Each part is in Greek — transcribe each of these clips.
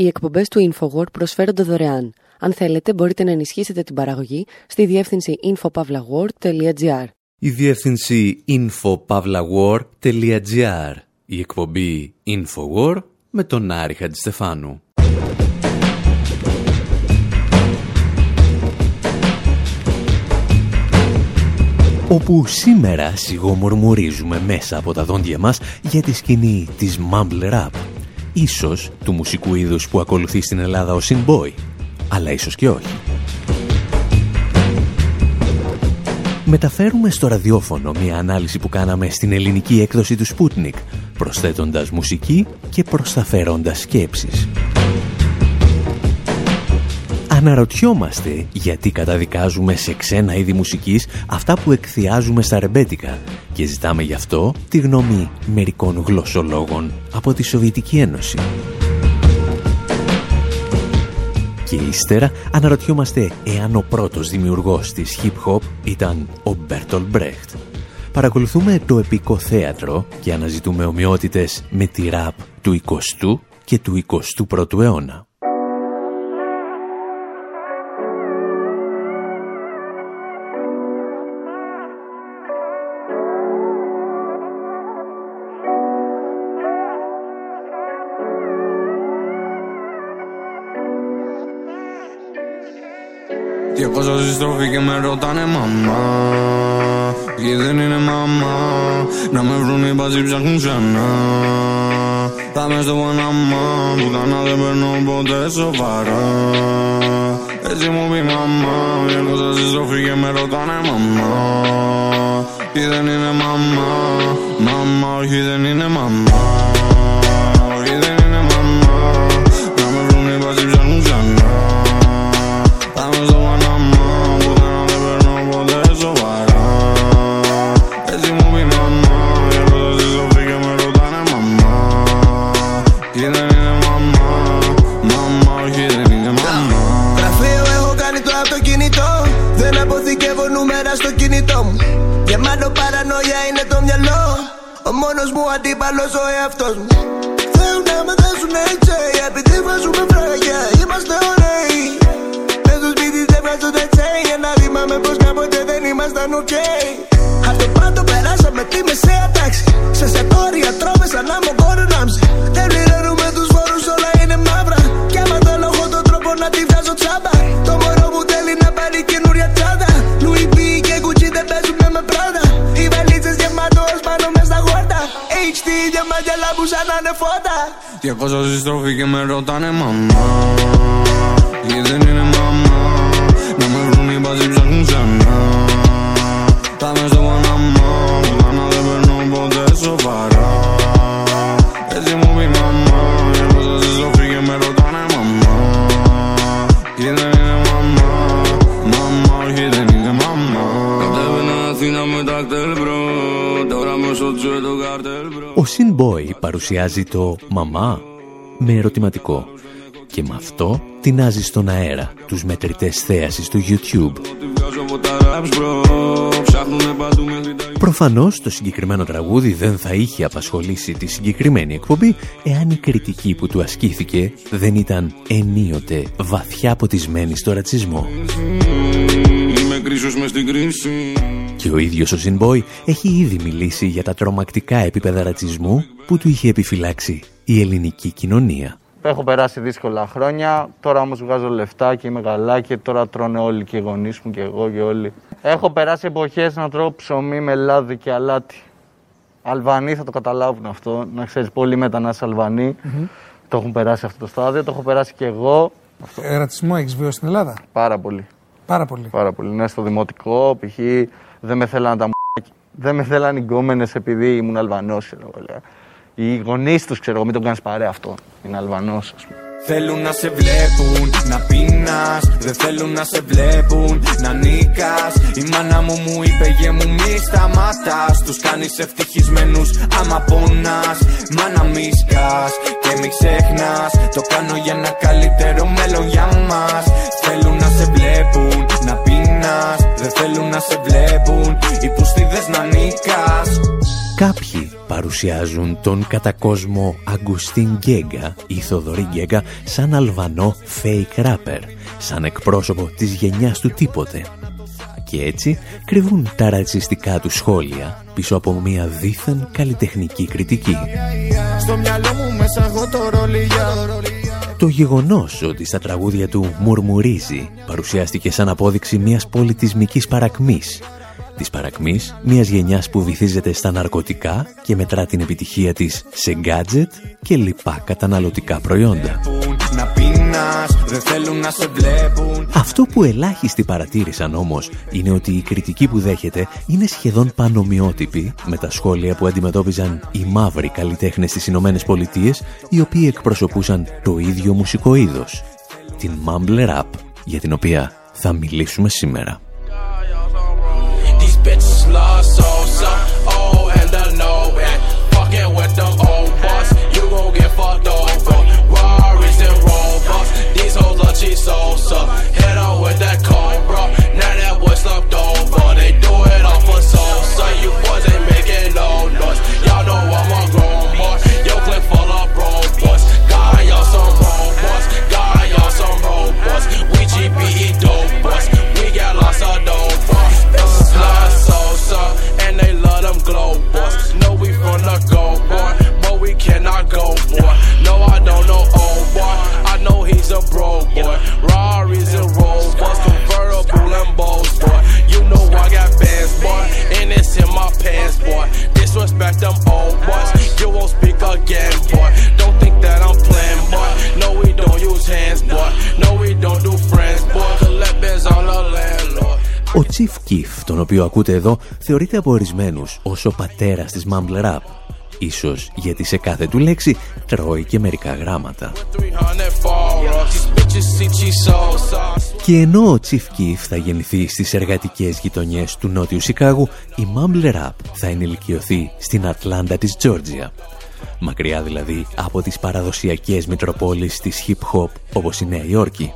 Οι εκπομπές του InfoWord προσφέρονται δωρεάν. Αν θέλετε, μπορείτε να ενισχύσετε την παραγωγή στη διεύθυνση infopavlagor.gr. Η διεύθυνση infopavlagor.gr. Η εκπομπή InfoWord με τον Άρη Χατζηστεφάνου. όπου σήμερα σιγομορμορίζουμε μέσα από τα δόντια μας για τη σκηνή της Mumble Rap, ίσως του μουσικού είδους που ακολουθεί στην Ελλάδα ο Boy, αλλά ίσως και όχι. Μεταφέρουμε στο ραδιόφωνο μια ανάλυση που κάναμε στην ελληνική έκδοση του Sputnik, προσθέτοντας μουσική και προσταφέροντας σκέψεις. Αναρωτιόμαστε γιατί καταδικάζουμε σε ξένα είδη μουσικής αυτά που εκθιάζουμε στα ρεμπέτικα και ζητάμε γι' αυτό τη γνώμη μερικών γλωσσολόγων από τη Σοβιετική Ένωση. Και ύστερα αναρωτιόμαστε εάν ο πρώτος δημιουργός της hip-hop ήταν ο Μπέρτολ Μπρέχτ. Παρακολουθούμε το επικό θέατρο και αναζητούμε ομοιότητες με τη ραπ του 20ου και του 21ου αιώνα. Και έχω στη στροφή και με ρωτάνε μαμά. Και δεν είναι μαμά. Να με βρουν οι μπάτσοι ψάχνουν ξανά. Θα μες στο Παναμά Που κανένα δεν παίρνω ποτέ σοβαρά. Έτσι μου πεις μαμά Και έχω στη στροφή και με ρωτάνε μαμά. Και δεν είναι μαμά. Μαμά όχι δεν είναι μαμά αντίπαλος ο εαυτός μου μάτια λάμπου σαν να είναι φώτα. Και έχω στη στροφή και με ρωτάνε μαμά. Και δεν είναι μαμά. Να με βρουν οι μπάτσοι ψάχνουν ξανά. Θα με στο παρουσιάζει το «Μαμά» με ερωτηματικό και με αυτό τινάζει στον αέρα τους μετρητές θέασης του YouTube. Τη βγάζω από τα raps bro Ψάχνουνε παντού μέχρι τα Προφανώς το συγκεκριμένο τραγούδι δεν θα είχε απασχολήσει τη συγκεκριμένη εκπομπή εάν η κριτική που του ασκήθηκε δεν ήταν ενίοτε βαθιά ποτισμένη στο ρατσισμό. Είμαι χρυσός μες στην κρίση Και ο ίδιος ο Σινμπόι έχει ήδη μιλήσει για τα τρομακτικά επίπεδα ρατσισμού που του είχε επιφυλάξει η ελληνική κοινωνία. Έχω περάσει δύσκολα χρόνια, τώρα όμως βγάζω λεφτά και είμαι καλά και τώρα τρώνε όλοι και οι γονείς μου και εγώ και όλοι. Έχω περάσει εποχές να τρώω ψωμί με λάδι και αλάτι. Αλβανοί θα το καταλάβουν αυτό, να ξέρεις πολλοί μετανάστες Αλβανοί το έχουν περάσει αυτό το στάδιο, το έχω περάσει και εγώ Ε, ρατσισμό έχεις βιώσει στην Ελλάδα; πάρα πολύ. Πάρα πολύ. Πάρα πολύ. Ναι, στο δημοτικό, π.χ. δεν με θέλαν τα μου. Δεν με θέλαν οι γκόμενες επειδή ήμουν Αλβανός, ξέρω εγώ. λέω. Οι γονείς τους, ξέρω εγώ, μην τον κάνεις παρέα αυτό. Είναι Αλβανός, ας πούμε. Θέλουν να σε βλέπουν, να πεινάς. Δεν θέλουν να σε βλέπουν, να νίκας. Η μάνα μου μου είπε γε μου μη σταματάς Τους κάνεις ευτυχισμένους άμα πονάς. Μάνα μη σκάς και μη ξεχνάς. Το κάνω για ένα καλύτερο μέλλον για μας. Θέλουν να σε βλέπουν, να πεινάς. Δεν θέλουν να σε βλέπουν Οι πουστίδες να νίκας Κάποιοι παρουσιάζουν τον κατακόσμο Αγκουστίν Γκέγκα ή Θοδωρή Γκέγκα σαν Αλβανό fake rapper, σαν εκπρόσωπο της γενιάς του τίποτε. Και έτσι κρυβούν τα ρατσιστικά του σχόλια πίσω από μια δίθεν καλλιτεχνική κριτική. Στο μυαλό μου μέσα το γεγονός ότι στα τραγούδια του «Μουρμουρίζει» παρουσιάστηκε σαν απόδειξη μιας πολιτισμικής παρακμής. Της παρακμής μιας γενιάς που βυθίζεται στα ναρκωτικά και μετρά την επιτυχία της σε γκάτζετ και λοιπά καταναλωτικά προϊόντα. Αυτό που ελάχιστοι παρατήρησαν όμως είναι ότι η κριτική που δέχεται είναι σχεδόν πανομοιότυπη με τα σχόλια που αντιμετώπιζαν οι μαύροι καλλιτέχνες στις Ηνωμένες Πολιτείες οι οποίοι εκπροσωπούσαν το ίδιο μουσικό είδος, την Mumble Rap, για την οποία θα μιλήσουμε σήμερα. Salsa, head on with that Cobra. Now that boy slumped over. They do it all for salsa. You boys ain't making no noise. Y'all know I'm a grown boy. Yo, clip full of bro boys. Got y'all some robots. Got y'all some robots. We GBE dope boys. We got lots of dope boys. Slide Sosa. And they love them glow boys. Know we from the go boy. But we cannot go boy. Ο Chief Keef, τον οποίο ακούτε εδώ, θεωρείται από ορισμένους ως ο πατέρας της Mumble Rap. Ίσως γιατί σε κάθε του λέξη τρώει και μερικά γράμματα. Και ενώ ο Chief Keef θα γεννηθεί στις εργατικές γειτονιές του Νότιου Σικάγου, η Mumble Rap θα ενηλικιωθεί στην Ατλάντα της Τζόρτζια. Μακριά δηλαδή από τις παραδοσιακές μητροπόλεις της hip hop όπως η Νέα Υόρκη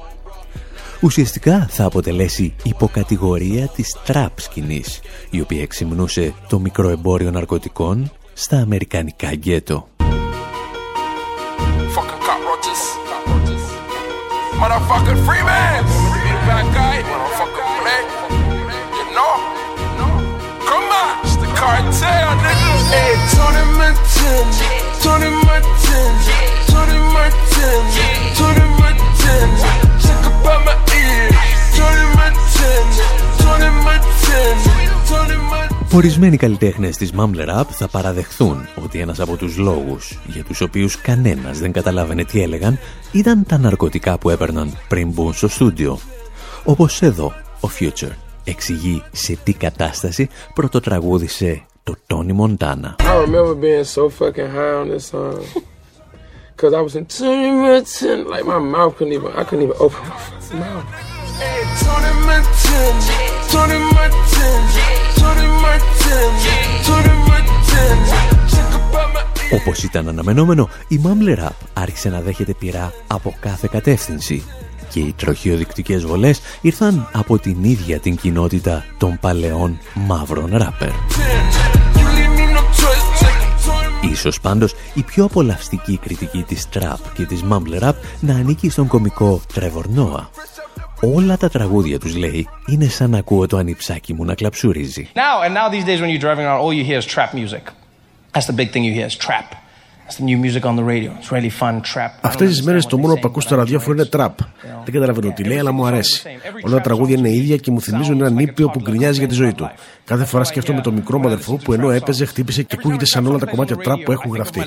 ουσιαστικά θα αποτελέσει υποκατηγορία της trap σκηνής, η οποία εξυμνούσε το μικρό εμπόριο ναρκωτικών στα αμερικανικά γκέτο. Ορισμένοι καλλιτέχνες της Mumble Rap θα παραδεχθούν ότι ένας από τους λόγους για τους οποίους κανένας δεν καταλάβαινε τι έλεγαν ήταν τα ναρκωτικά που έπαιρναν πριν μπουν στο στούντιο. Όπως εδώ ο Future εξηγεί σε τι κατάσταση πρωτοτραγούδισε το Tony Montana. I remember being so fucking high on this song. Cause I was in Tony Montana, like my mouth couldn't even, I couldn't even open my mouth. Hey, Tony Montana, Tony Montana. Όπως ήταν αναμενόμενο, η Mumble Rap άρχισε να δέχεται πειρά από κάθε κατεύθυνση και οι τροχιοδεικτικές βολές ήρθαν από την ίδια την κοινότητα των παλαιών μαύρων ράπερ. Ίσως πάντως η πιο απολαυστική κριτική της trap και της mumble rap να ανήκει στον κομικό Trevor Noah Όλα τα τραγούδια τους λέει είναι σαν να ακούω το ανιψάκι μου να κλαψουρίζει. Now and now these days when you're driving around all you hear is trap music. That's the big thing you hear is trap. Αυτές τις μέρες το μόνο που ακούς στο ραδιόφωνο είναι τραπ. Δεν καταλαβαίνω τι λέει, αλλά μου αρέσει. Όλα τα τραγούδια είναι ίδια και μου θυμίζουν έναν ήπιο που γκρινιάζει για τη ζωή του. Κάθε φορά σκέφτομαι τον μικρό μου αδερφό που ενώ έπαιζε, χτύπησε και ακούγεται σαν όλα τα κομμάτια τραπ που έχουν γραφτεί.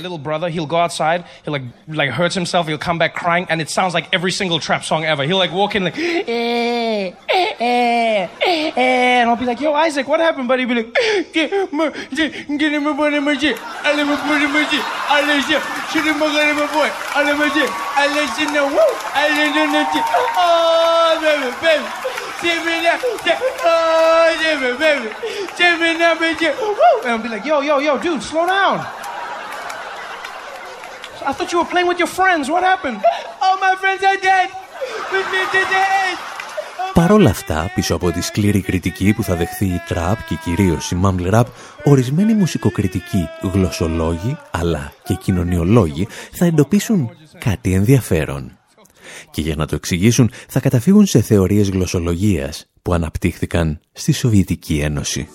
And I'll be like, yo, Isaac, Alışım. Şimdi bakalım boy. Alışın Oh baby baby. Cemina. Oh baby baby. Woo. And I'll be like, yo yo yo dude, slow down. I thought you were playing with your friends. What happened? All my friends are dead. With me to the end. Παρόλα αυτά, πίσω από τη σκληρή κριτική που θα δεχθεί η τραπ και κυρίως η mumble rap, ορισμένοι μουσικοκριτικοί, γλωσσολόγοι αλλά και κοινωνιολόγοι θα εντοπίσουν κάτι ενδιαφέρον. Και για να το εξηγήσουν θα καταφύγουν σε θεωρίες γλωσσολογίας που αναπτύχθηκαν στη Σοβιετική Ένωση.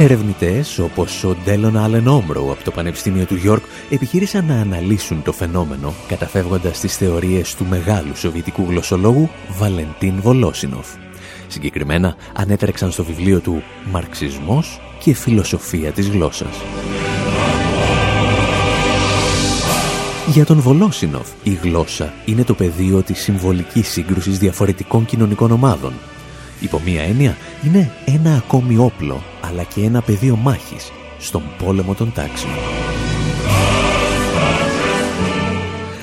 Ερευνητές όπως ο Ντέλον Άλεν Όμρο από το Πανεπιστήμιο του Γιόρκ επιχείρησαν να αναλύσουν το φαινόμενο καταφεύγοντας τις θεωρίες του μεγάλου σοβιετικού γλωσσολόγου Βαλεντίν Βολόσινοφ. Συγκεκριμένα ανέτρεξαν στο βιβλίο του «Μαρξισμός και φιλοσοφία της γλώσσας». Για τον Βολόσινοφ, η γλώσσα είναι το πεδίο της συμβολικής σύγκρουσης διαφορετικών κοινωνικών ομάδων Υπό μία έννοια, είναι ένα ακόμη όπλο, αλλά και ένα πεδίο μάχης στον πόλεμο των τάξεων.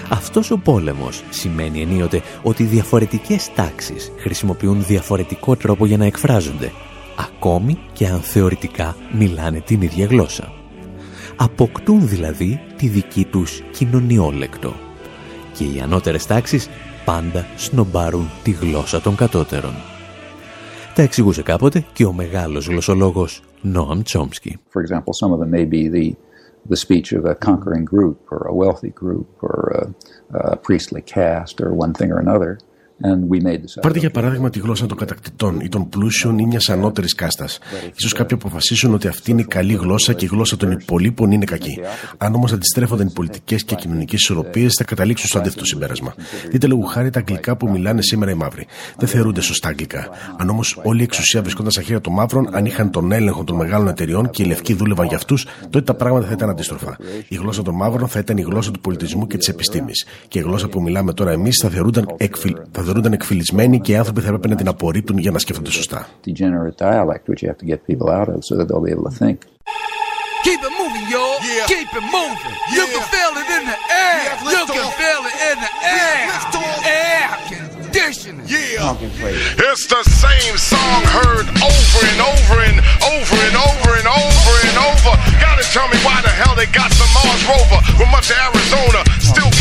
Αυτός ο πόλεμος σημαίνει ενίοτε ότι διαφορετικές τάξεις χρησιμοποιούν διαφορετικό τρόπο για να εκφράζονται, ακόμη και αν θεωρητικά μιλάνε την ίδια γλώσσα. Αποκτούν δηλαδή τη δική τους κοινωνιόλεκτο. Και οι ανώτερες τάξεις πάντα σνομπάρουν τη γλώσσα των κατώτερων. Τα εξηγούσε κάποτε και ο μεγάλος γλωσσολόγος Noam Chomsky. For example, some of them may be the, the speech of a conquering group or a wealthy group or a, a priestly caste or one thing or another. Πάρτε για παράδειγμα τη γλώσσα των κατακτητών ή των πλούσιων ή μιας ανώτερης κάστας. σω κάποιοι αποφασίσουν ότι αυτή είναι η καλή γλώσσα και η γλώσσα των υπολείπων είναι κακή. Αν όμως αντιστρέφονταν οι πολιτικές και κοινωνικές ισορροπίες, θα καταλήξουν στο αντίθετο συμπέρασμα. Δείτε λόγου χάρη τα αγγλικά που μιλάνε σήμερα οι μαύροι. Δεν θεωρούνται σωστά αγγλικά. Αν όμως όλη η εξουσία βρισκόταν στα χέρια των μαύρων, αν είχαν τον έλεγχο των μεγάλων εταιριών και οι λευκοί δούλευαν για αυτούς, τότε τα πράγματα θα ήταν αντίστροφα. Η γλώσσα των μαύρων θα ήταν η γλώσσα του πολιτισμού και της επιστήμης. Και η γλώσσα που μιλάμε τώρα εμείς θα θεωρούνταν θεωρούνταν εκφυλισμένοι και οι άνθρωποι θα έπρεπε να την απορρίπτουν για να σκέφτονται σωστά. Keep it moving, y'all. Yeah. Keep it moving. Yeah. You can feel it in the air. Yeah, you can feel it in the air. Air conditioning. Yeah. It's the same song heard over and over and over and over and over and over. Gotta tell me why the hell they got the Mars rover with much of Arizona still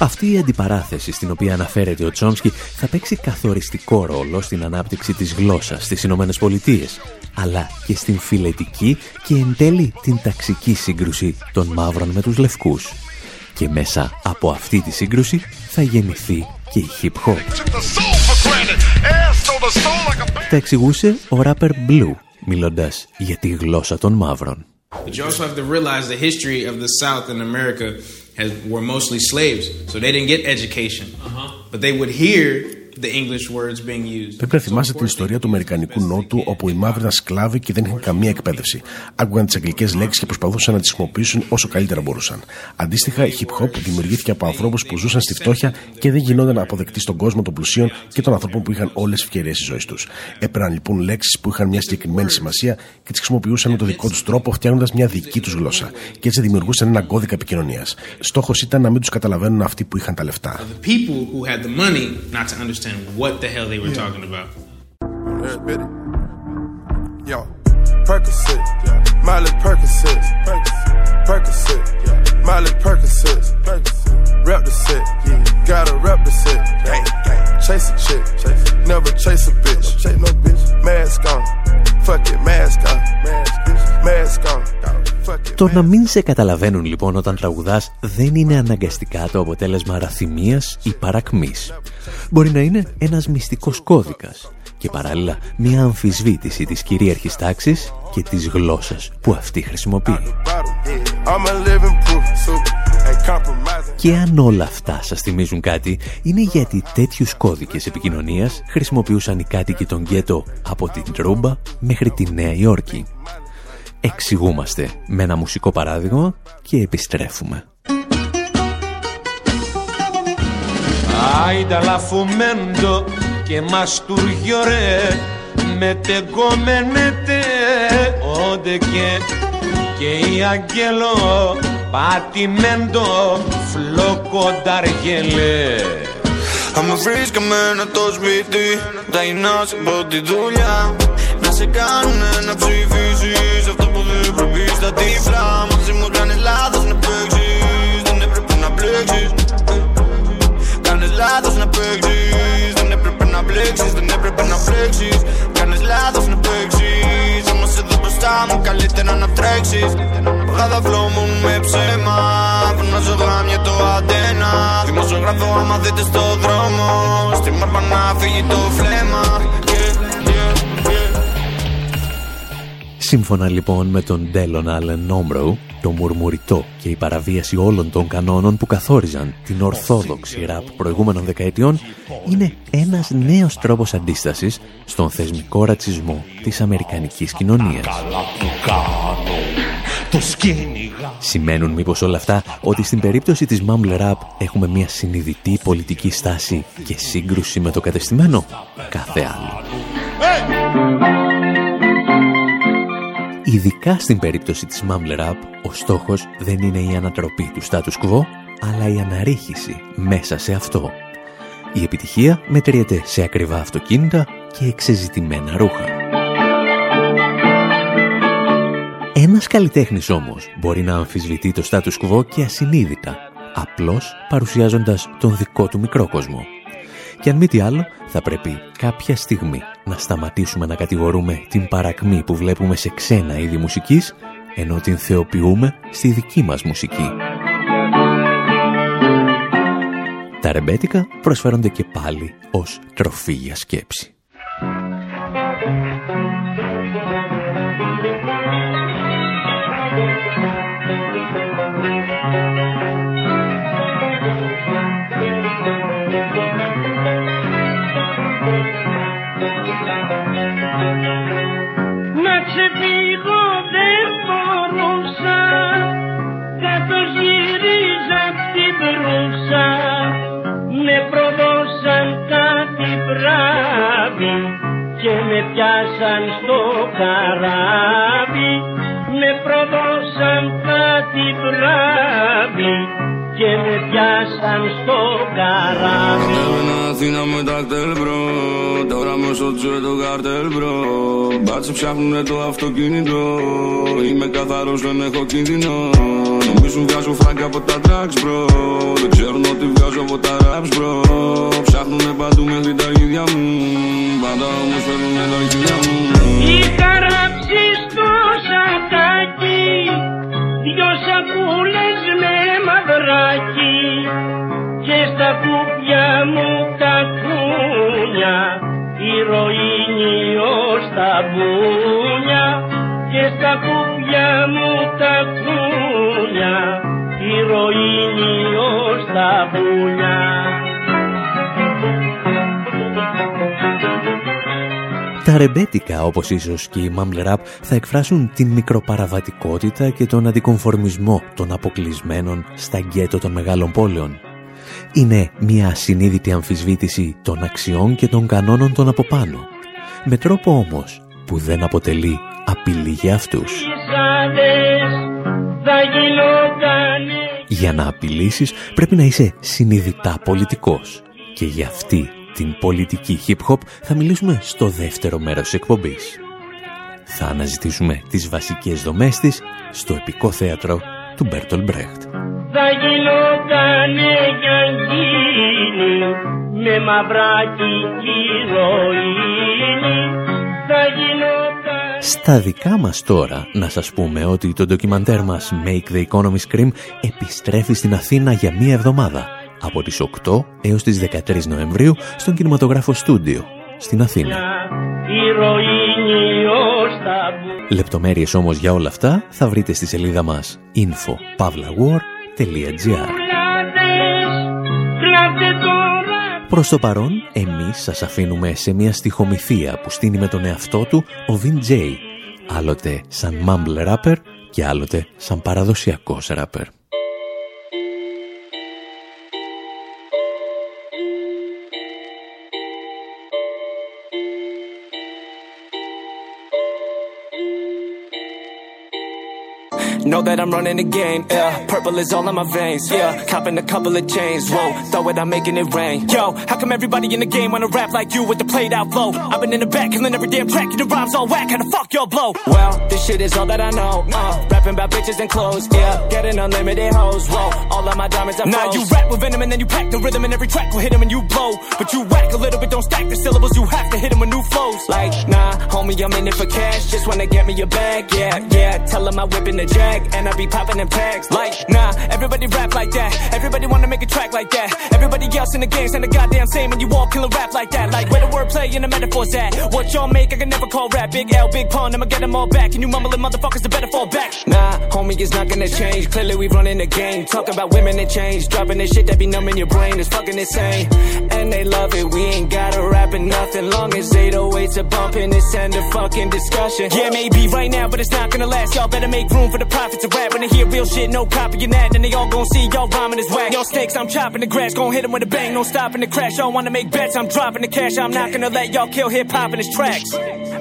Αυτή η αντιπαράθεση στην οποία αναφέρεται ο Τσόμσκι θα παίξει καθοριστικό ρόλο στην ανάπτυξη της γλώσσας στις Ηνωμένες Πολιτείες, αλλά και στην φιλετική και εν τέλει την ταξική σύγκρουση των μαύρων με τους λευκούς. Και μέσα από αυτή τη σύγκρουση θα γεννηθεί και η hip hop. Τα εξηγούσε ο rapper Blue, μιλώντας για τη γλώσσα των μαύρων. But you also have to realize the history of the South in America has, were mostly slaves, so they didn't get education. Uh-huh. But they would hear Πρέπει να θυμάστε την ιστορία του Αμερικανικού Νότου, όπου οι μαύροι ήταν σκλάβοι και δεν είχαν καμία εκπαίδευση. Άκουγαν τις αγγλικές λέξεις και προσπαθούσαν να τις χρησιμοποιήσουν όσο καλύτερα μπορούσαν. Αντίστοιχα, η hip hop δημιουργήθηκε από ανθρώπους που ζούσαν στη φτώχεια και δεν γινόταν αποδεκτοί στον κόσμο των πλουσίων και των ανθρώπων που είχαν όλες τις ευκαιρίες της ζωής τους. Έπαιρναν λοιπόν λέξεις που είχαν μια συγκεκριμένη σημασία και τις χρησιμοποιούσαν με τον δικό τους τρόπο, φτιάχνοντας μια δική τους γλώσσα. Και έτσι δημιουργούσαν ένα κώδικα επικοινωνίας. Στόχος ήταν να μην τους καταλαβαίνουν αυτοί που είχαν τα λεφτά understand what the hell they were yeah. talking about. Yo, Percocet, Miley Percocet, Percocet, Miley Percocet, rep the set, gotta rep the set, chase a chick, never chase a bitch, Το να μην σε καταλαβαίνουν λοιπόν όταν τραγουδάς δεν είναι αναγκαστικά το αποτέλεσμα ραθυμίας ή παρακμής. Μπορεί να είναι ένας μυστικός κώδικας και παράλληλα μια αμφισβήτηση της κυρίαρχης τάξης και της γλώσσας που αυτή χρησιμοποιεί. Και αν όλα αυτά σας θυμίζουν κάτι, είναι γιατί τέτοιους κώδικες επικοινωνίας χρησιμοποιούσαν οι κάτοικοι των γκέτο από την Τρούμπα μέχρι τη Νέα Υόρκη. Εξηγούμαστε με ένα μουσικό παράδειγμα και επιστρέφουμε. Άιντα λαφουμέντο και μαστούργιο με τεγκόμενετε όντε και και η αγγέλο πατημέντο φλοκονταργελέ Άμα βρεις καμένα το σπίτι Τα γυρνάς από τη δουλειά. Να σε κάνουνε να ψηφίσεις Αυτό που δεν πρέπει στα τύφλα. Μαζί μου κάνεις λάθος να παίξεις. Δεν έπρεπε να μπλέξεις. Κάνεις λάθος να παίξεις. Δεν έπρεπε να μπλέξεις. Δεν έπρεπε να μπλέξεις. Κάνεις λάθος να παίξεις. Όμως εδώ μπροστά μου καλύτερα να τρέξεις. Παγάδα φλόμουν με ψέμα. Να γράμια το αντένα. Δημοσιογράφο άμα δείτε στο δρόμο Σύμφωνα λοιπόν με τον Ντέλον Άλεν Νόμρο, το μουρμουριτό και η παραβίαση όλων των κανόνων που καθόριζαν την ορθόδοξη ραπ προηγούμενων δεκαετιών είναι ένας νέος τρόπος αντίστασης στον θεσμικό ρατσισμό της αμερικανικής κοινωνίας. Σημαίνουν μήπως όλα αυτά ότι στην περίπτωση της Mumble Rap έχουμε μια συνειδητή πολιτική στάση και σύγκρουση με το κατεστημένο; Κάθε άλλο. Ειδικά στην περίπτωση της Mumble Rap, ο στόχος δεν είναι η ανατροπή του status quo, αλλά η αναρρίχηση μέσα σε αυτό. Η επιτυχία μετριέται σε ακριβά αυτοκίνητα και εξεζητημένα ρούχα. Ένας καλλιτέχνης όμως μπορεί να αμφισβητεί το status quo και ασυνείδητα, απλώς παρουσιάζοντας τον δικό του μικρό κόσμο. Και αν μη τι άλλο, θα πρέπει κάποια στιγμή να σταματήσουμε να κατηγορούμε την παρακμή που βλέπουμε σε ξένα είδη μουσικής, ενώ την θεοποιούμε στη δική μας μουσική. Τα ρεμπέτικα προσφέρονται και πάλι ως τροφή για σκέψη. Αθήνα με τα ΚΤΕΛ bro. Τώρα μέσα στο καρτέλ bro. Μπάτσοι ψάχνουνε το αυτοκίνητο. Είμαι καθαρός δεν έχω κίνδυνο. Νομίζουν βγάζω φράγκα από τα drugs bro. Δεν ξέρουν ότι βγάζω από τα raps bro. Ψάχνουνε παντού μέχρι τα ίδια μου. Πάντα όμως φέρνουνε τα ίδια μου. Είχα ράψει στο σακάκι. Δυο σακούλες με μαυράκι. Και στα κουπιά μου ως τα μπούνια Και στα κουπιά μου τα κούνια Ηρωίνη ως τα μπούνια Τα ρεμπέτικα, όπως ίσως και η Mumble Rap, θα εκφράσουν την μικροπαραβατικότητα και τον αντικομφορμισμό των αποκλεισμένων στα γκέτο των μεγάλων πόλεων. Είναι μια ασυνείδητη αμφισβήτηση των αξιών και των κανόνων των από πάνω. Με τρόπο όμως που δεν αποτελεί απειλή για αυτούς. Για να απειλήσεις πρέπει να είσαι συνειδητά πολιτικός. Και για αυτή την πολιτική hip-hop θα μιλήσουμε στο δεύτερο μέρος της εκπομπής. Θα αναζητήσουμε τις βασικές δομές της στο επικό θέατρο του Μπέρτολ Μπρέχτ. Θα γινότανε για γίνει με μαυράκι Θα γινόταν... Στα δικά μας τώρα να σας πούμε ότι το ντοκιμαντέρ μας Make the Economy Scream επιστρέφει στην Αθήνα για μία εβδομάδα από τις 8 έως τις 13 Νοεμβρίου στον κινηματογράφο Στούντιο στην Αθήνα. Λεπτομέρειες όμως για όλα αυτά θα βρείτε στη σελίδα μας info.pavlawar.gr Προς το παρόν, εμείς σας αφήνουμε σε μια στοιχομηθεία που στείνει με τον εαυτό του ο Vin J, άλλοτε σαν mumble rapper και άλλοτε σαν παραδοσιακός rapper. Know that I'm running the game, yeah. Purple is all in my veins, yeah. Copping a couple of chains, whoa. Throw it, I'm making it rain. Yo, how come everybody in the game wanna rap like you with the played out flow? I've been in the back, killing every damn track, and the rhymes all whack. How the fuck y'all blow? Well, this shit is all that I know. Uh, rapping about bitches and clothes, yeah. Getting unlimited hoes, whoa. All of my diamonds are Now you rap with venom and then you pack the rhythm, and every track will hit them and you blow. But you whack a little bit, don't stack the syllables, you have to hit them with new flows. Like, nah, homie, I'm in it for cash, just wanna get me a bag, yeah, yeah. Tell them I whip in the jag, and I be popping in packs. Like, nah, everybody rap like that, everybody wanna make a track like that. Everybody else in the game saying the goddamn same, and you all kill a rap like that. Like, where the wordplay and the metaphors at? What y'all make, I can never call rap. Big L, big pun, I'ma get them all back. And you mumbling motherfuckers, the better fall back. Nah, homie, it's not gonna change. Clearly, we running the game. Talking about women and change. Dropping this shit that be numbing your brain is fucking insane. And they love it, we ain't gotta rap it nothing. Long as 808s are bumping, it's end of fucking discussion. Yeah, maybe right now, but it's not gonna last. Y'all better make room for the profits of rap. When they hear real shit, no copying that. Then they all gon' see y'all rhyming is whack. Y'all snakes, I'm chopping the grass. Gon' hit them with a bang, no stopping the crash. Y'all wanna make bets, I'm dropping the cash. I'm not gonna let y'all kill hip hop in its tracks.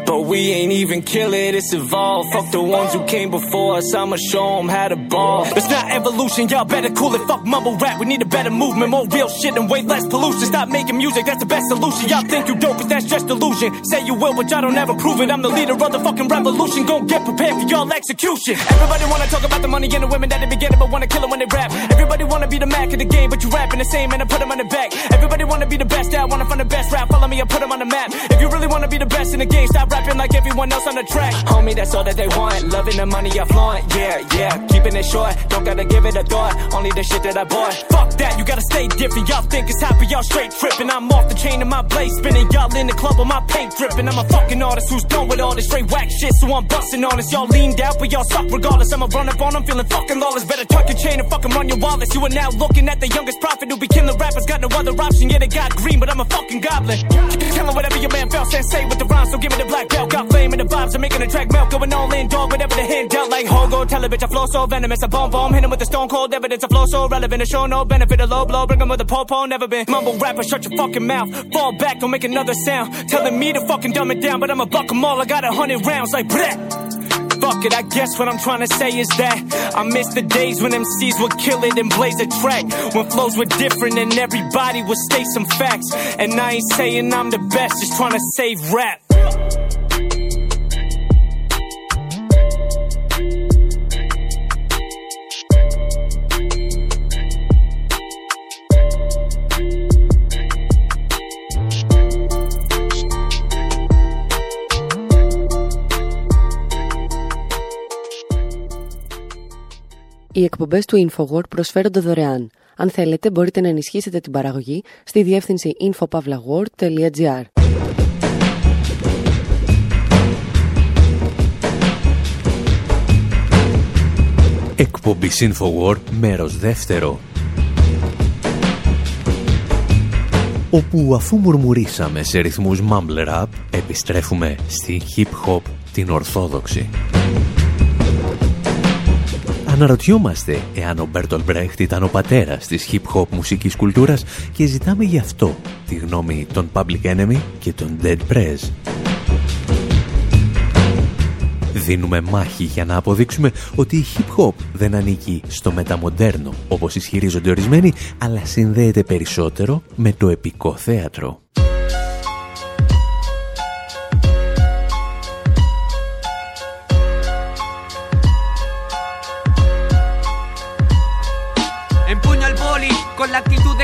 But we ain't even kill it, it's evolved. Fuck the ones who came before us, I'ma show them how to ball. It's not evolution, y'all better cool it. Fuck mumble rap, we need a better movement, more real shit and way less pollution. Stop making music, that's the best solution. Y'all think you dope, but that's just delusion. Say you will, but y'all don't ever prove it. I'm the leader of the fucking revolution. Go get prepared for y'all execution. Everybody wanna talk about the money and the women that they be getting, but wanna kill them when they rap. Everybody wanna be the Mac of the game, but you rapping the same and I put them on the back. Everybody wanna be the best out, wanna find the best rap. Follow me, I put them on the map. If you really wanna be the best in the game, stop rapping like everyone else on the track. Homie, that's all that they want. Loving the money I flaunt. Yeah, yeah, keeping it short. Don't gotta give it a thought. Only the shit that I bought. Fuck that, you gotta stay different. Y'all think it's happy, y'all straight tripping. I'm off the chain of my blade spinning. Y'all in the club with my paint dripping. I'm a fucking artist who's done with all this straight whack shit, so I'm busting on this. Y'all leaned out, but y'all suck regardless. Run up on them, feeling fucking lawless. Better tuck your chain and fucking run your wallets. You are now looking at the youngest prophet who be killing rappers. Got no other option, yeah, they got green, but I'm a fucking goblin. Tell whatever your man felt, sensei with the rhymes, so give me the black belt. Got flame in the vibes, I'm making a track melt. Going all in, dog, whatever the hand dealt. Like Hogo, tell a bitch I flow so venomous. I bomb bomb, hit him with the stone cold evidence. I flow so relevant, to show no benefit. A low blow, bring him with a popo, never been. Mumble rapper, shut your fucking mouth. Fall back, don't make another sound. Telling me to fucking dumb it down, but I'ma buck 'em all. I got a hundred rounds, like bleh. Fuck it, I guess what I'm trying to say is that I miss the days when MCs would kill it and blaze a track. When flows were different and everybody would state some facts. And I ain't saying I'm the best, just trying to save rap. Οι εκπομπές του InfoWord προσφέρονται δωρεάν. Αν θέλετε μπορείτε να ενισχύσετε την παραγωγή στη διεύθυνση infopavlagor.gr Εκπομπή InfoWord μέρος δεύτερο όπου αφού μουρμουρίσαμε σε ρυθμούς mumble rap επιστρέφουμε στη hip hop την ορθόδοξη. Αναρωτιόμαστε εάν ο Μπέρτολ Μπρέχτ ήταν ο πατέρας της hip-hop μουσικής κουλτούρας και ζητάμε γι' αυτό τη γνώμη των Public Enemy και των Dead Prez. Δίνουμε μάχη για να αποδείξουμε ότι η hip-hop δεν ανήκει στο μεταμοντέρνο όπως ισχυρίζονται ορισμένοι, αλλά συνδέεται περισσότερο με το επικό θέατρο.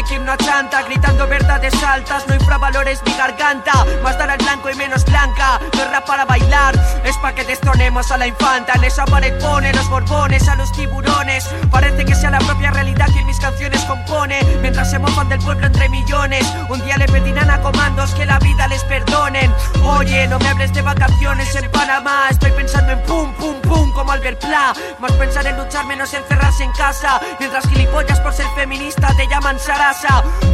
Quien no achanta, gritando verdades altas, no infravalores mi garganta, más dar al blanco y menos blanca, no para bailar, es para que destronemos a la infanta, en esa los borbones a los tiburones, parece que sea la propia realidad quien mis canciones compone, mientras se mofan del pueblo entre millones, un día le pedirán a comandos que la vida les perdonen, oye, no me hables de vacaciones en Panamá, estoy pensando en pum, pum, pum, como Albert Pla, más pensar en luchar menos encerrarse en casa, mientras gilipollas por ser feminista te llaman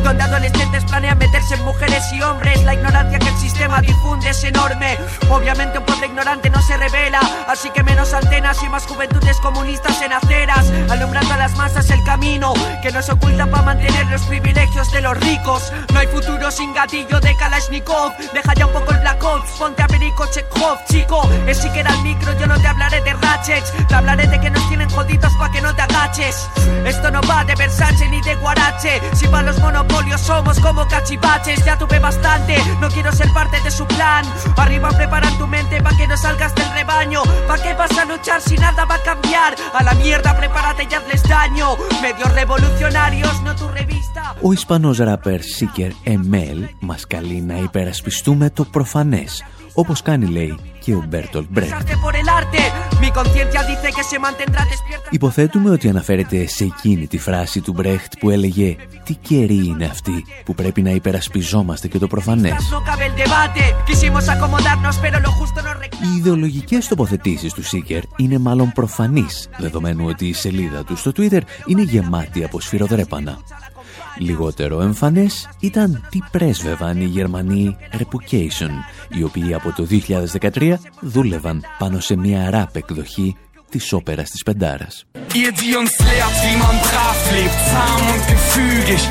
Donde adolescentes planean meterse en mujeres y hombres. La ignorancia que el sistema difunde es enorme. Obviamente un pueblo ignorante no se revela, así que menos antenas y más juventudes comunistas en aceras, alumbrando a las masas el camino que nos oculta para mantener los privilegios de los ricos. No hay futuro sin gatillo de Kalashnikov. Deja ya un poco el Black Ops, ponte a Perico Chekhov, chico. Es si que era el micro, yo no te hablaré de ratchets. Te hablaré de que nos tienen jodidos pa' que no te agaches. Esto no va de Versace ni de Guarache. Si para los monopolios somos como cachivaches, ya tuve bastante. No quiero ser parte de su plan. Arriba preparan tu mente pa' que no salgas del rebaño. ¿Pa' qué vas a luchar si nada va a cambiar? A la mierda, prepárate y hazles daño. Medios revolucionarios, no tu revista. Ο Ισπανός ράπερ Seeker ML μας καλεί να υπερασπιστούμε το προφανές, όπως κάνει λέει και ο Μπέρτολ Μπρέκτ. Υποθέτουμε ότι αναφέρεται σε εκείνη τη φράση του Μπρέχτ που έλεγε «Τι καιρή είναι αυτή που πρέπει να υπερασπιζόμαστε και το προφανές». No cabe el debate, quisimos acomodarnos, pero lo justo nos Οι ιδεολογικές τοποθετήσεις του Σίκερ είναι μάλλον προφανείς, δεδομένου ότι η σελίδα του στο Twitter είναι γεμάτη από σφυροδρέπανα. Λιγότερο εμφανές ήταν τι πρέσβευαν οι Γερμανοί Repucation, οι οποίοι από το 2013 δούλευαν πάνω σε μια ράπ εκδοχή της όπερας της Πεντάρας. Ihr, die uns lehrt, wie man brav lebt, zahm und gefügig.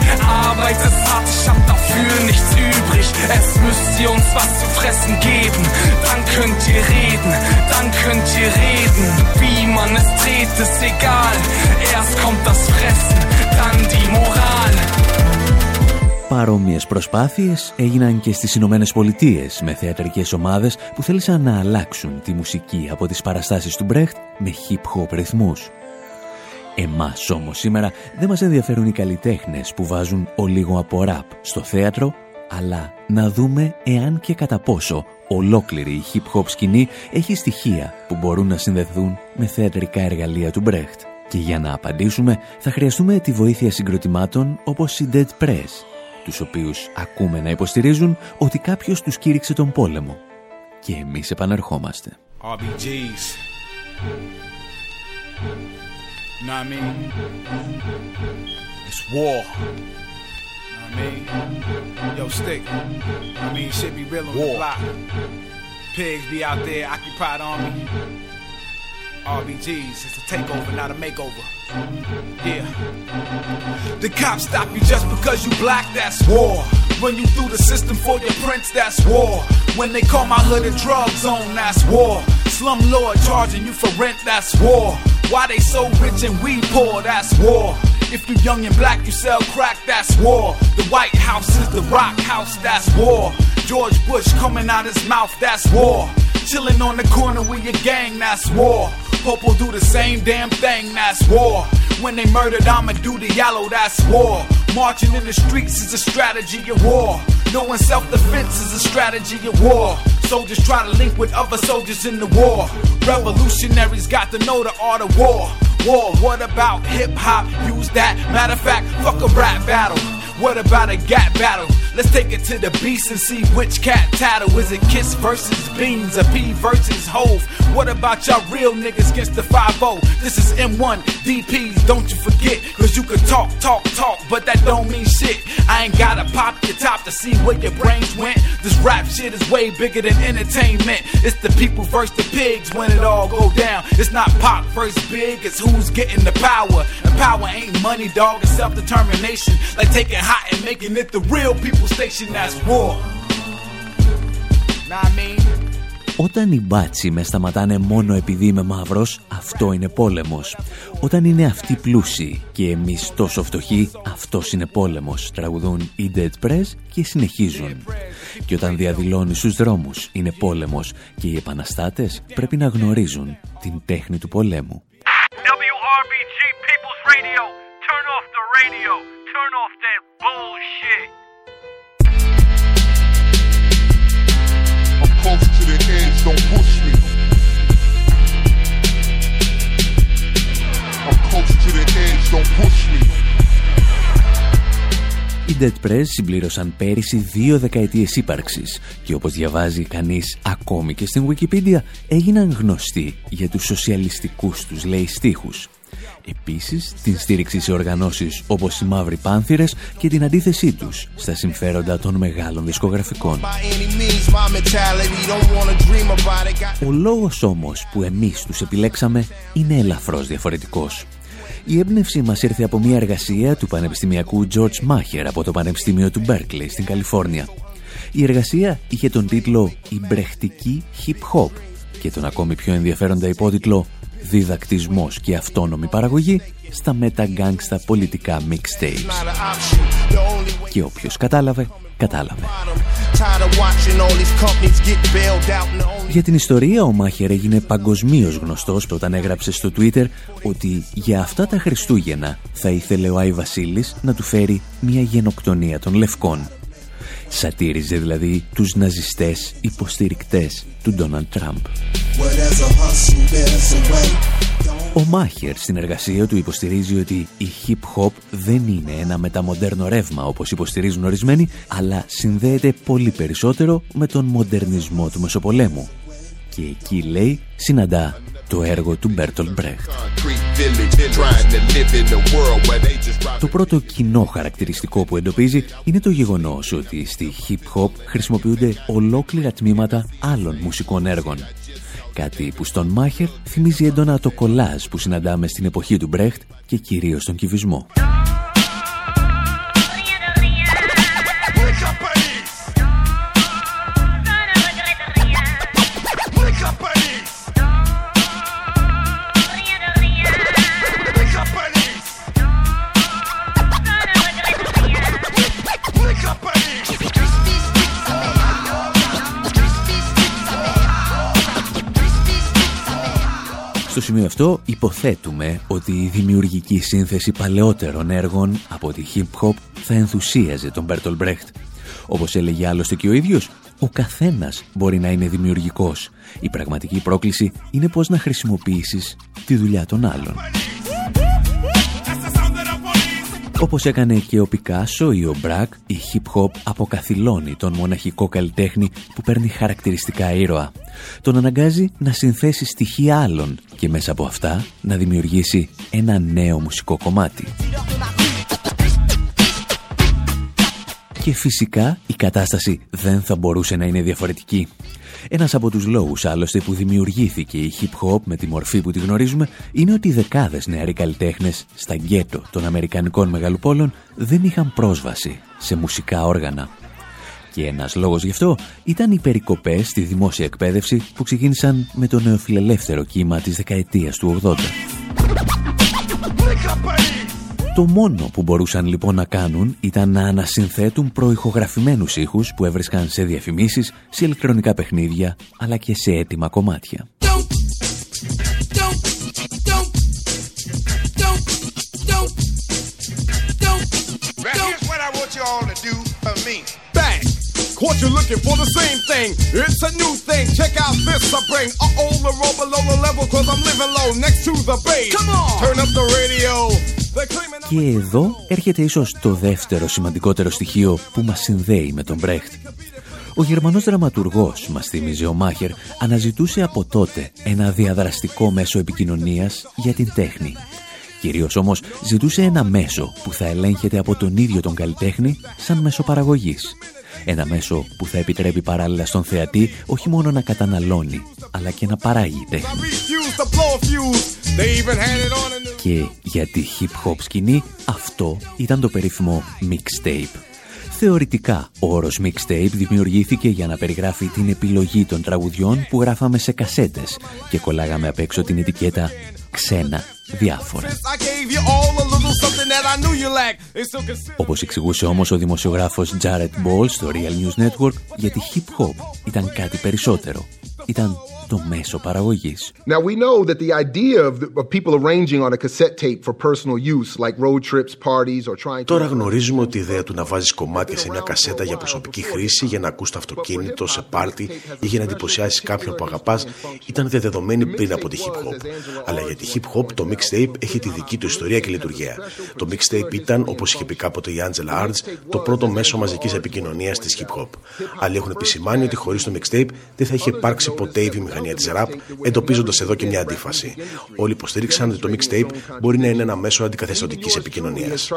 Arbeitet hart, ich hab dafür nichts übrig. Es müsst ihr uns was zu fressen geben. Dann könnt ihr reden, dann könnt ihr reden. Wie man es dreht, ist egal. Erst kommt das Fressen, dann die Moral. Παρόμοιες προσπάθειες έγιναν και στις Ηνωμένες Πολιτείες με θεατρικές ομάδες που θέλησαν να αλλάξουν τη μουσική από τις παραστάσεις του Μπρέχτ με hip-hop ρυθμούς. Εμάς όμως σήμερα δεν μας ενδιαφέρουν οι καλλιτέχνες που βάζουν ο λίγο από ραπ στο θέατρο, αλλά να δούμε εάν και κατά πόσο ολόκληρη η hip-hop σκηνή έχει στοιχεία που μπορούν να συνδεθούν με θεατρικά εργαλεία του Μπρέχτ. Και για να απαντήσουμε θα χρειαστούμε τη βοήθεια συγκροτημάτων όπως η Dead Press, τους οποίους ακούμε να υποστηρίζουν ότι κάποιος τους κήρυξε τον πόλεμο. Και εμείς επανερχόμαστε. RBGs. Know what I mean? It's war. Know what I mean? Yo, stick. I mean, shit be real on the block. Pigs be out there, occupied army. RBGs, it's a takeover, not a makeover. Yeah. The cops stop you just because you black, that's war. Run you through the system for your prince, that's war. When they call my hood a drug zone, that's war. Slum lord charging you for rent, that's war. Why they so rich and we poor, that's war. If you young and black, you sell crack, that's war. The White House is the rock house, that's war. George Bush coming out his mouth, that's war. Chilling on the corner with your gang, that's war. Pope will do the same damn thing, that's war. When they murdered I'ma do the yellow, that's war. Marching in the streets is a strategy of war. Knowing self-defense is a strategy of war. Soldiers try to link with other soldiers in the war. Revolutionaries got to know the art of war. War, what about hip hop? Use that. Matter of fact, fuck a rap battle. What about a gap battle? Let's take it to the beast and see which cat tattle. Is it Kiss versus Beans or P versus Hove? What about y'all real niggas against the 5 This is M1 DPs, don't you forget. Cause you can talk, talk, talk, but that don't mean shit. I ain't gotta pop your top to see where your brains went. This rap shit is way bigger than entertainment. It's the people versus the pigs when it all go down. It's not pop versus big, it's who's getting the power. And power ain't money, dog, it's self-determination. Like taking hot and making it the real people station that's war. Nah, I mean. Όταν οι μπάτσι με σταματάνε μόνο επειδή είμαι μαύρος, αυτό είναι πόλεμος. Όταν είναι αυτοί πλούσιοι και εμείς τόσο φτωχοί, αυτός είναι πόλεμος, τραγουδούν οι Dead Press και συνεχίζουν. Και όταν διαδηλώνει στους δρόμους, είναι πόλεμος και οι επαναστάτες πρέπει να γνωρίζουν την τέχνη του πολέμου. WRBG People's Radio, turn off the radio, turn off that bullshit. I'm close to the edge, don't push me. I'm close to the edge, don't push me. Οι Dead Press συμπλήρωσαν πέρυσι δύο δεκαετίες ύπαρξης και όπως διαβάζει κανείς ακόμη και στην Wikipedia έγιναν γνωστοί για τους σοσιαλιστικούς τους λέει στίχους. Επίσης, την στήριξη σε οργανώσεις όπως οι Μαύροι Πάνθυρες και την αντίθεσή τους στα συμφέροντα των μεγάλων δισκογραφικών. Ο λόγος όμως που εμείς τους επιλέξαμε είναι ελαφρώς διαφορετικός. Η έμπνευση μας ήρθε από μια εργασία του πανεπιστημιακού George Macher από το Πανεπιστήμιο του Berkeley στην Καλιφόρνια. Η εργασία είχε τον τίτλο «Η μπρεχτική hip hop» και τον ακόμη πιο ενδιαφέροντα υπότιτλο «Διδακτισμός και αυτόνομη παραγωγή στα μεταγκάγκστα πολιτικά mixtapes». Και όποιος κατάλαβε, κατάλαβε. Για την ιστορία ο Μάχερ έγινε παγκοσμίως γνωστός όταν έγραψε στο Twitter ότι για αυτά τα Χριστούγεννα θα ήθελε ο Άι Βασίλης να του φέρει μια γενοκτονία των Λευκών. Σατήριζε δηλαδή τους ναζιστές υποστηρικτές του Ντόναλντ Τραμπ. Ο Μάχερ στην εργασία του υποστηρίζει ότι η hip-hop δεν είναι ένα μεταμοντέρνο ρεύμα όπως υποστηρίζουν ορισμένοι, αλλά συνδέεται πολύ περισσότερο με τον μοντερνισμό του Μεσοπολέμου. Και εκεί, λέει, συναντά το έργο του Μπέρτολ Μπρέχτ. Το πρώτο κοινό χαρακτηριστικό που εντοπίζει είναι το γεγονός ότι στη hip-hop χρησιμοποιούνται ολόκληρα τμήματα άλλων μουσικών έργων. Κάτι που στον Μάχερ θυμίζει έντονα το κολάζ που συναντάμε στην εποχή του Μπρέχτ και κυρίως τον κυβισμό. Σημείο αυτό υποθέτουμε ότι η δημιουργική σύνθεση παλαιότερων έργων από τη hip-hop θα ενθουσίαζε τον Μπέρτολ Μπρέχτ. Όπως έλεγε άλλωστε και ο ίδιος, ο καθένας μπορεί να είναι δημιουργικός. Η πραγματική πρόκληση είναι πώς να χρησιμοποιήσεις τη δουλειά των άλλων. Όπως έκανε και ο Πικάσο ή ο Μπρακ, η hip-hop αποκαθιλώνει τον μοναχικό καλλιτέχνη που παίρνει χαρακτηριστικά ήρωα. Τον αναγκάζει να συνθέσει στοιχεία άλλων και μέσα από αυτά να δημιουργήσει ένα νέο μουσικό κομμάτι. Και φυσικά η κατάσταση δεν θα μπορούσε να είναι διαφορετική. Ένας από τους λόγους άλλωστε που δημιουργήθηκε η hip-hop με τη μορφή που τη γνωρίζουμε είναι ότι δεκάδες νεαροί καλλιτέχνες στα γκέτο των Αμερικανικών μεγαλοπόλων δεν είχαν πρόσβαση σε μουσικά όργανα. Και ένας λόγος γι' αυτό ήταν οι περικοπές στη δημόσια εκπαίδευση που ξεκίνησαν με το νεοφιλελεύθερο κύμα της δεκαετίας του 80. Το μόνο που μπορούσαν λοιπόν να κάνουν ήταν να ανασυνθέτουν προηχογραφημένους ήχους που έβρισκαν σε διαφημίσεις, σε ηλεκτρονικά παιχνίδια, αλλά και σε έτοιμα κομμάτια. Caught you looking for the same thing. It's a new thing. Check out this I bring. Uh-oh, the roll below the level cause I'm living low next to the base. Come on! Turn up the radio. Και εδώ έρχεται ίσως το δεύτερο σημαντικότερο στοιχείο που μας συνδέει με τον Μπρέχτ. Ο Γερμανός δραματουργός, μας θύμιζε ο Μάχερ, αναζητούσε από τότε ένα διαδραστικό μέσο επικοινωνίας για την τέχνη. Κυρίως όμως ζητούσε ένα μέσο που θα ελέγχεται από τον ίδιο τον καλλιτέχνη σαν μέσο παραγωγής. Ένα μέσο που θα επιτρέπει παράλληλα στον θεατή όχι μόνο να καταναλώνει, αλλά και να παράγει τέχνη. Και για τη hip-hop σκηνή αυτό ήταν το περίφημο mixtape. Θεωρητικά, ο όρος mixtape δημιουργήθηκε για να περιγράφει την επιλογή των τραγουδιών που γράφαμε σε κασέτες και κολλάγαμε απ' έξω την ετικέτα «Ξένα διάφορα». Όπως εξηγούσε όμως ο δημοσιογράφος Jared Ball στο Real News Network, γιατί hip hop ήταν κάτι περισσότερο. Ήταν το μέσο παραγωγής. Now we know that the idea of, the, of people arranging on a cassette tape for personal use like road trips, parties or trying to Τώρα γνωρίζουμε ότι η ιδέα του να βάζεις κομμάτια σε μια κασέτα για προσωπική χρήση, για να ακούς το αυτοκίνητο, σε πάρτι ή για να εντυπωσιάσεις κάποιον που αγαπάς ήταν διαδεδομένη πριν από τη hip hop. Αλλά για τη hip hop το mixtape έχει τη δική του ιστορία και λειτουργία. Το mixtape ήταν, όπως είχε πει κάποτε η Angela Arts, το πρώτο μέσο μαζικής επικοινωνίας της hip hop. Άλλοι έχουν επισημάνει ότι χωρίς το mixtape δεν θα είχε υπάρξει ποτέ η βιομηχανία βιομηχανία της ραπ, εντοπίζοντας εδώ και μια αντίφαση. Όλοι υποστήριξαν ότι το mixtape μπορεί να είναι ένα μέσο αντικαθεστωτικής επικοινωνίας.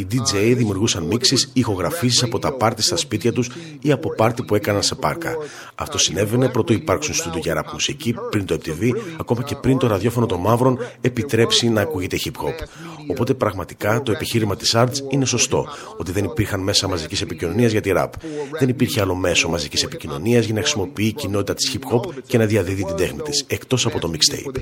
Οι DJ δημιουργούσαν μίξεις, ηχογραφήσεις από τα πάρτι στα σπίτια τους ή από πάρτι που έκαναν σε πάρκα. Αυτό συνέβαινε πρωτού υπάρξουν στούντο για ραπ μουσική, πριν το MTV, ακόμα και πριν το ραδιόφωνο των μαύρων επιτρέψει να ακούγεται hip hop. Οπότε πραγματικά το επιχείρημα της Arts είναι σωστό, ότι δεν υπήρχαν μέσα μαζικής επικοινωνίας για τη rap. Δεν υπήρχε άλλο μέσο μαζικής επικοινωνίας για να χρησιμοποιεί η κοινότητα της hip hop και να διαδίδει την τέχνη της, εκτός από το mixtape;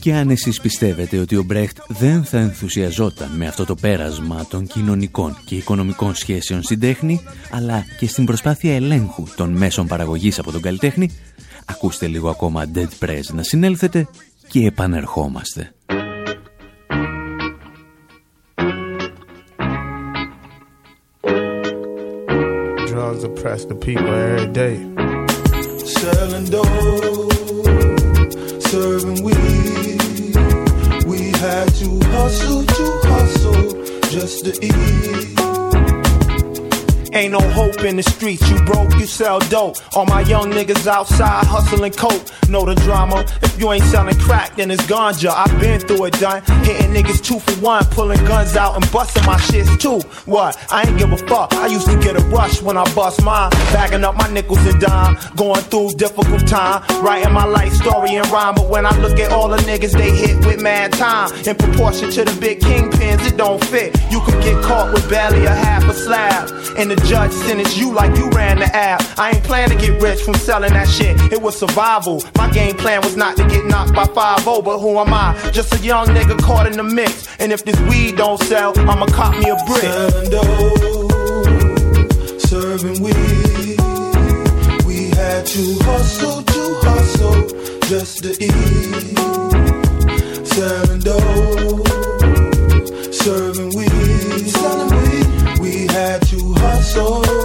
Και αν εσείς πιστεύετε ότι ο Μπρέχτ δεν θα ενθουσιαζόταν με αυτό το πέρασμα των κοινωνικών και οικονομικών σχέσεων στην τέχνη, αλλά και στην προσπάθεια ελέγχου των μέσων παραγωγής από τον καλλιτέχνη, ακούστε λίγο ακόμα Dead Press να συνέλθετε και επανερχόμαστε. Drugs oppress the people every day. Selling dope, serving weed. We had to hustle to hustle just to eat. Ain't no hope in the streets. You broke, you sell dope. All my young niggas outside hustling coke. Know the drama. If you ain't selling crack, then it's ganja. I've been through it, done. Hitting niggas two for one, pulling guns out and busting my shits too. What? I ain't give a fuck. I used to get a rush when I bust mine. Bagging up my nickels and dime. Going through difficult time. Writing my life story in rhyme. But when I look at all the niggas they hit with mad time. In proportion to the big kingpins, it don't fit. You could get caught with barely a half a slab. And the judge sentence you like you ran the app. I ain't plan to get rich from selling that shit. It was survival. My game plan was not to get knocked by 5 0, but who am I? Just a young nigga caught in the mix. And if this weed don't sell, I'ma cop me a brick. Selling dope, serving weed. We had to hustle to hustle just to eat. Selling dope, serving soul.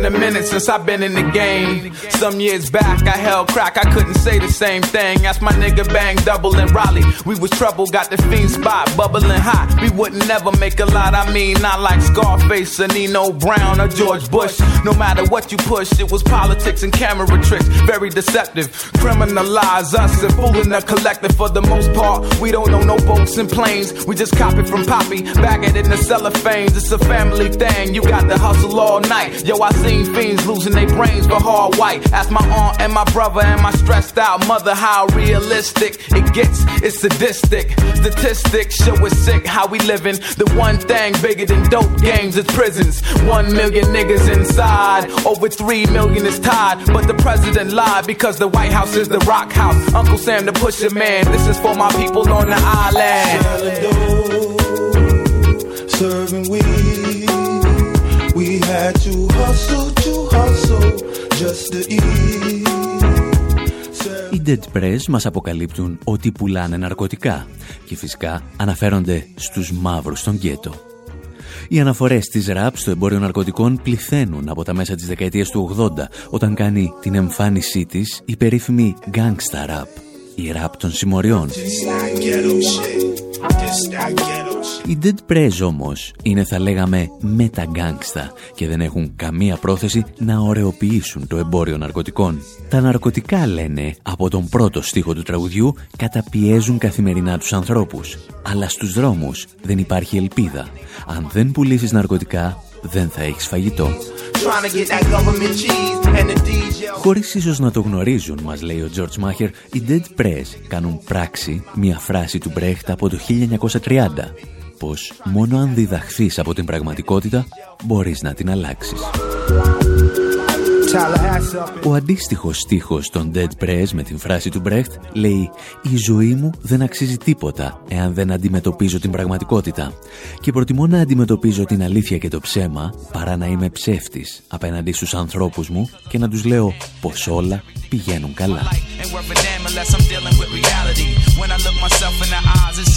Been a minute since I've been in the game. Some years back, I held crack, I couldn't say the same thing. Ask my nigga Bang Double in Raleigh. We was trouble, got the fiend spot, bubbling hot. We wouldn't never make a lot, I mean, not like Scarface or Nino Brown or George Bush. No matter what you push, it was politics and camera tricks, very deceptive. Criminalize us and fooling the collective for the most part. We don't know no boats and planes, we just copy from Poppy, bag it in the cellophanes. It's a family thing, you got to hustle all night. Yo, I seen fiends losing their brains for hard white. Ask my aunt and my brother and my stressed out mother how realistic it gets. It's sadistic. Statistics show us sick how we living. The one thing bigger than dope games is prisons. One million niggas inside. Over three million is tied. But the president lied because the White House is the rock house. Uncle Sam the pusher man. This is for my people on the island. Serving weed. We had to hustle to hustle just to eat. Οι Dead Press μας αποκαλύπτουν ότι πουλάνε ναρκωτικά και φυσικά αναφέρονται στους μαύρους στον γκέτο. Οι αναφορές της ραπ στο εμπόριο ναρκωτικών πληθαίνουν από τα μέσα της δεκαετίας του 80 όταν κάνει την εμφάνισή της η περίφημη gangsta rap, η ραπ των συμμοριών. Οι Dead Prez όμως είναι θα λέγαμε μεταγκάγκστα και δεν έχουν καμία πρόθεση να ωρεοποιήσουν το εμπόριο ναρκωτικών. Τα ναρκωτικά λένε από τον πρώτο στίχο του τραγουδιού καταπιέζουν καθημερινά τους ανθρώπους. Αλλά στους δρόμους δεν υπάρχει ελπίδα. Αν δεν πουλήσεις ναρκωτικά δεν θα έχεις φαγητό. Χωρίς ίσως να το γνωρίζουν, μας λέει ο George Maher, οι Dead Press κάνουν πράξη μια φράση του Brecht από το 1930, πως μόνο αν διδαχθείς από την πραγματικότητα μπορείς να την αλλάξεις. Ο αντίστοιχος στίχος των Dead Press με την φράση του Brecht λέει «Η ζωή μου δεν αξίζει τίποτα εάν δεν αντιμετωπίζω την πραγματικότητα και προτιμώ να αντιμετωπίζω την αλήθεια και το ψέμα παρά να είμαι ψεύτης απέναντι στους ανθρώπους μου και να τους λέω πως όλα πηγαίνουν καλά».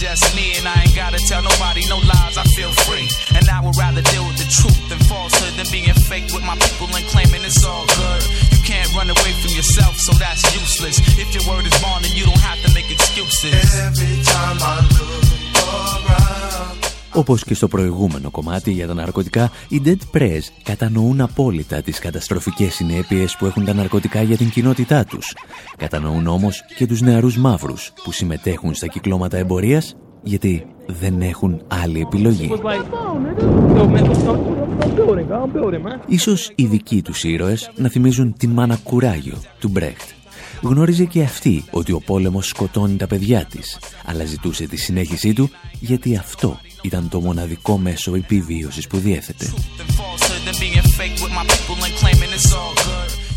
Just me, and I ain't gotta tell nobody no lies. I feel free, and I would rather deal with the truth than falsehood than being fake with my people and claiming it's all good. You can't run away from yourself, so that's useless. If your word is bond, then you don't have to make excuses. Every time I look around. Όπως και στο προηγούμενο κομμάτι για τα ναρκωτικά, οι Dead Press κατανοούν απόλυτα τις καταστροφικές συνέπειες που έχουν τα ναρκωτικά για την κοινότητά τους. Κατανοούν όμως και τους νεαρούς μαύρους που συμμετέχουν στα κυκλώματα εμπορίας γιατί δεν έχουν άλλη επιλογή. Ίσως οι δικοί τους ήρωες να θυμίζουν την μάνα κουράγιο του Μπρέχτ. Γνώριζε και αυτή ότι ο πόλεμος σκοτώνει τα παιδιά της, αλλά ζητούσε τη συνέχισή του γιατί αυτό ήταν το μοναδικό μέσο επιβίωσης που διέθετε.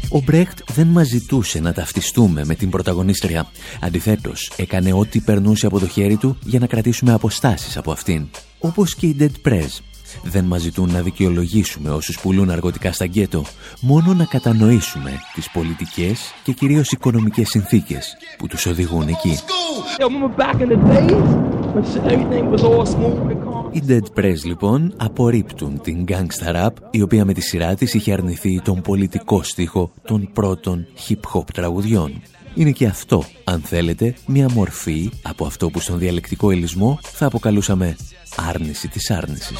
Ο Μπρέχτ δεν μας ζητούσε να ταυτιστούμε με την πρωταγωνίστρια. Αντιθέτως, έκανε ό,τι περνούσε από το χέρι του για να κρατήσουμε αποστάσεις από αυτήν. Όπως και οι Dead Press. Δεν μας ζητούν να δικαιολογήσουμε όσους πουλούν αργοτικά στα γκέτο, μόνο να κατανοήσουμε τις πολιτικές και κυρίως οικονομικές συνθήκες που τους οδηγούν εκεί. Οι Dead Press λοιπόν απορρίπτουν την gangsta rap η οποία με τη σειρά της είχε αρνηθεί τον πολιτικό στίχο των πρώτων hip-hop τραγουδιών. Είναι και αυτό, αν θέλετε, μια μορφή από αυτό που στον διαλεκτικό ελισμό θα αποκαλούσαμε άρνηση της άρνησης.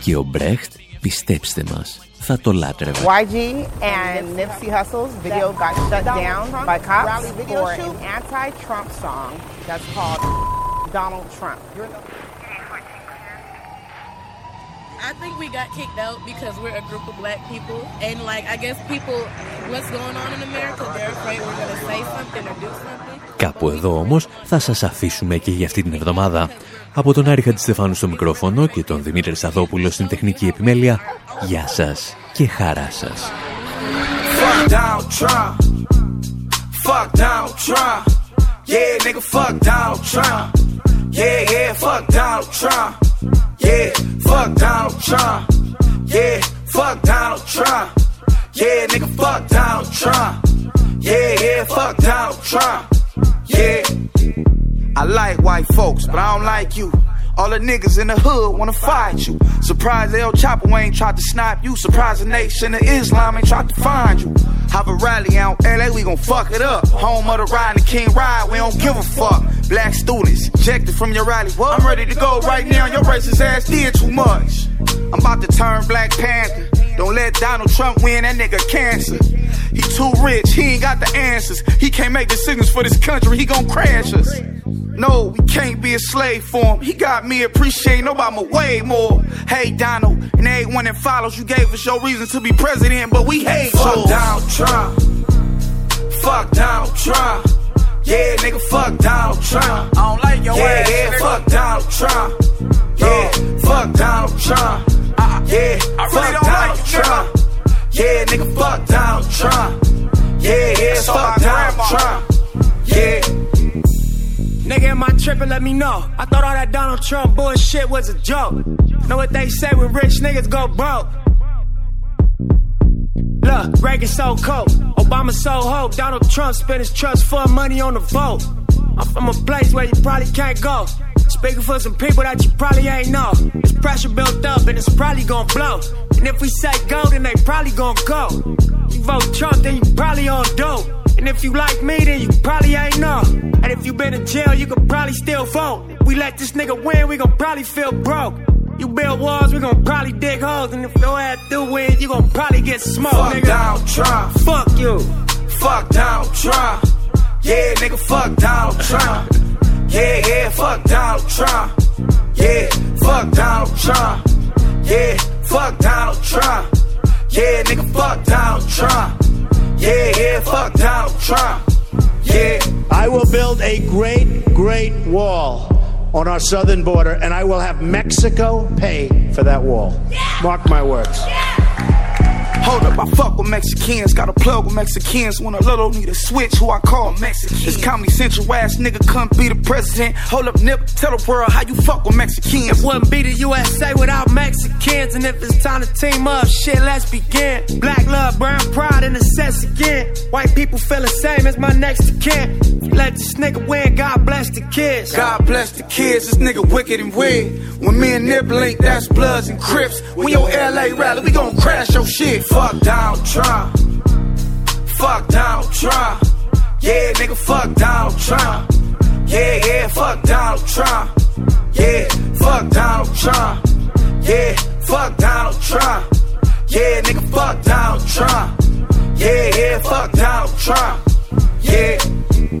Και ο Μπρέχτ, πιστέψτε μας, θα το λάτρευε. YG and Nipsey Hussle's video got shut down by cops for an anti-Trump song that's called Donald Trump. I think we got kicked out because we're a group of black people and like I guess people what's going on in America they're afraid we're going to say something or do something. Κάπου εδώ όμως θα σας αφήσουμε και για αυτή την εβδομάδα. Από τον Άρη Χατζηστεφάνου στο μικρόφωνο και τον Δημήτρη Σαδόπουλο στην τεχνική επιμέλεια, γεια σας και χαρά σας. Fuck Donald Trump. Fuck Donald Trump. Yeah, nigga, fuck Donald Trump. Yeah, yeah, fuck Donald Trump. Yeah, fuck Donald Trump. Yeah, fuck Donald Trump. Yeah, nigga, fuck Donald Trump. Yeah, yeah, fuck Donald Trump. Yeah. I like white folks, but I don't like you. All the niggas in the hood wanna fight you. Surprise El Chapo ain't tried to snipe you. Surprise the nation of Islam ain't tried to find you. Have a rally out LA, we gon' fuck it up. Home of the ride and the King Ride, we don't give a fuck. Black students, ejected from your rally. What? I'm ready to go right now, your racist ass did too much. I'm about to turn Black Panther. Don't let Donald Trump win, that nigga cancer. He too rich, he ain't got the answers. He can't make decisions for this country, he gon' crash us. No, we can't be a slave for him. He got me appreciating Obama way more. Hey, Donald, and everyone that follows, you gave us your reason to be president, but we hate Fuck yours. Donald Trump. Fuck Donald Trump. Yeah, nigga, fuck Donald Trump. I don't like your yeah, ass. Yeah, fuck Donald Trump. Yeah, fuck Donald Trump. Uh, yeah, I really fuck don't Donald like Trump. Yeah, nigga, fuck Donald Trump. Yeah, yeah, fuck Donald Trump. Yeah. Nigga, am I tripping? Let me know. I thought all that Donald Trump bullshit was a joke. Know what they say when rich niggas go broke? Look, Reagan so cold, Obama so hope, Donald Trump spent his trust fund money on the vote. I'm from a place where you probably can't go. Speaking for some people that you probably ain't know. There's pressure built up and it's probably gonna blow. And if we say go, then they probably gonna go. You vote Trump, then you probably on dope. And if you like me, then you probably ain't know. And if you been in jail, you could probably still vote. If we let this nigga win, we gon' probably feel broke. You build walls, we gon' probably dig holes. And if your ass do win, you gon' probably get smoked, fuck nigga. Donald Trump. Fuck you. Fuck Donald Trump. Yeah, nigga, fuck Donald Trump. Yeah, yeah, fuck Donald Trump. Yeah, fuck Donald Trump. Yeah, fuck Donald Trump. Yeah, nigga, fuck Donald Trump. Yeah, yeah, fuck Donald Trump. Yeah. I will build a great, great wall on our southern border, and I will have Mexico pay for that wall. Yeah. Mark my words. Yeah. Hold up, I fuck with Mexicans. Got a plug with Mexicans. When a little need a switch, who I call Mexican. This Comedy Central ass nigga couldn't be the president. Hold up, Nip, tell the world how you fuck with Mexicans. It wouldn't be the USA without Mexicans. And if it's time to team up, shit, let's begin. Black love, brown pride, and the sense again. White people feel the same as my next kin. Let this nigga win, God bless the kids. God bless the kids, this nigga wicked and weird. When me and Nip link, that's Bloods and Crips. When your LA rally, we gon' crash your shit. Fuck Donald Trump. Fuck Donald Trump. Yeah, nigga, fuck Donald Trump. Yeah, yeah, fuck Donald Trump. Yeah, fuck Donald Trump. Yeah, fuck Donald Trump. Yeah, nigga, fuck Donald Trump. Yeah, yeah, fuck Donald Trump. Yeah.